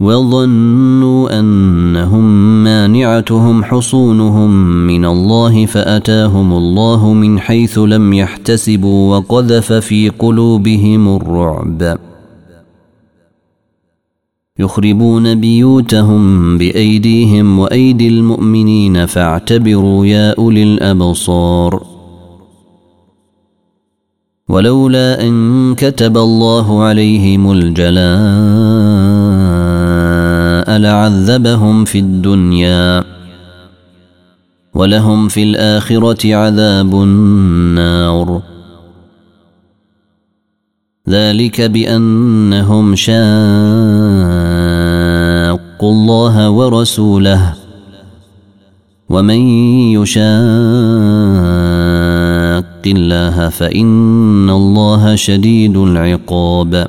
وظنوا انهم مانعتهم حصونهم من الله فاتاهم الله من حيث لم يحتسبوا وقذف في قلوبهم الرعب يخربون بيوتهم بايديهم وايدي المؤمنين فاعتبروا يا اولي الابصار ولولا ان كتب الله عليهم الجلال لعذبهم في الدنيا ولهم في الاخره عذاب النار ذلك بانهم شاقوا الله ورسوله ومن يشاق الله فان الله شديد العقاب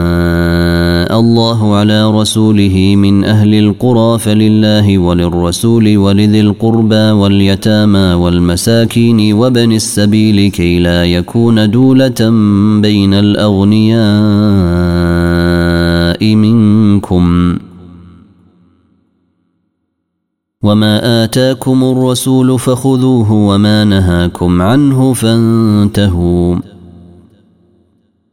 على رسوله من أهل القرى فلله وللرسول ولذي القربى واليتامى والمساكين وبن السبيل كي لا يكون دولة بين الأغنياء منكم وما آتاكم الرسول فخذوه وما نهاكم عنه فانتهوا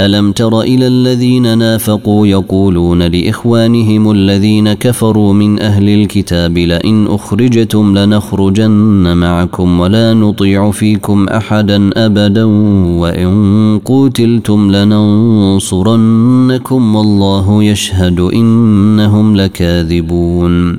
ألم تر إلى الذين نافقوا يقولون لإخوانهم الذين كفروا من أهل الكتاب لئن أخرجتم لنخرجن معكم ولا نطيع فيكم أحدا أبدا وإن قوتلتم لننصرنكم والله يشهد إنهم لكاذبون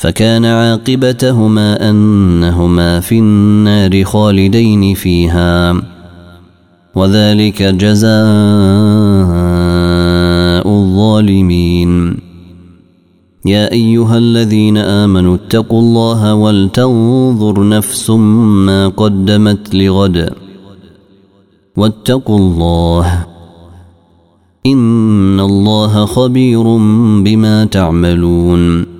فكان عاقبتهما انهما في النار خالدين فيها وذلك جزاء الظالمين يا ايها الذين امنوا اتقوا الله ولتنظر نفس ما قدمت لغد واتقوا الله ان الله خبير بما تعملون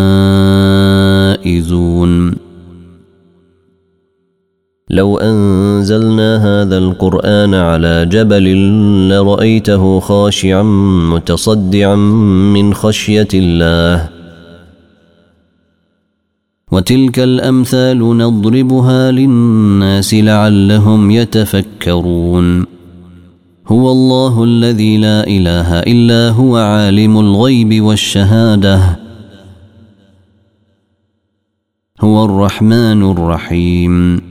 لو أنزلنا هذا القرآن على جبل لرأيته خاشعا متصدعا من خشية الله وتلك الأمثال نضربها للناس لعلهم يتفكرون هو الله الذي لا إله إلا هو عالم الغيب والشهادة هو الرحمن الرحيم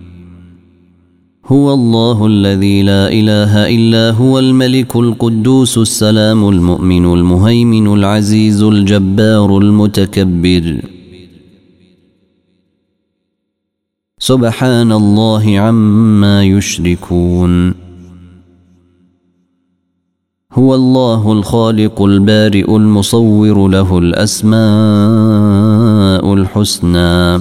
هو الله الذي لا اله الا هو الملك القدوس السلام المؤمن المهيمن العزيز الجبار المتكبر سبحان الله عما يشركون هو الله الخالق البارئ المصور له الاسماء الحسنى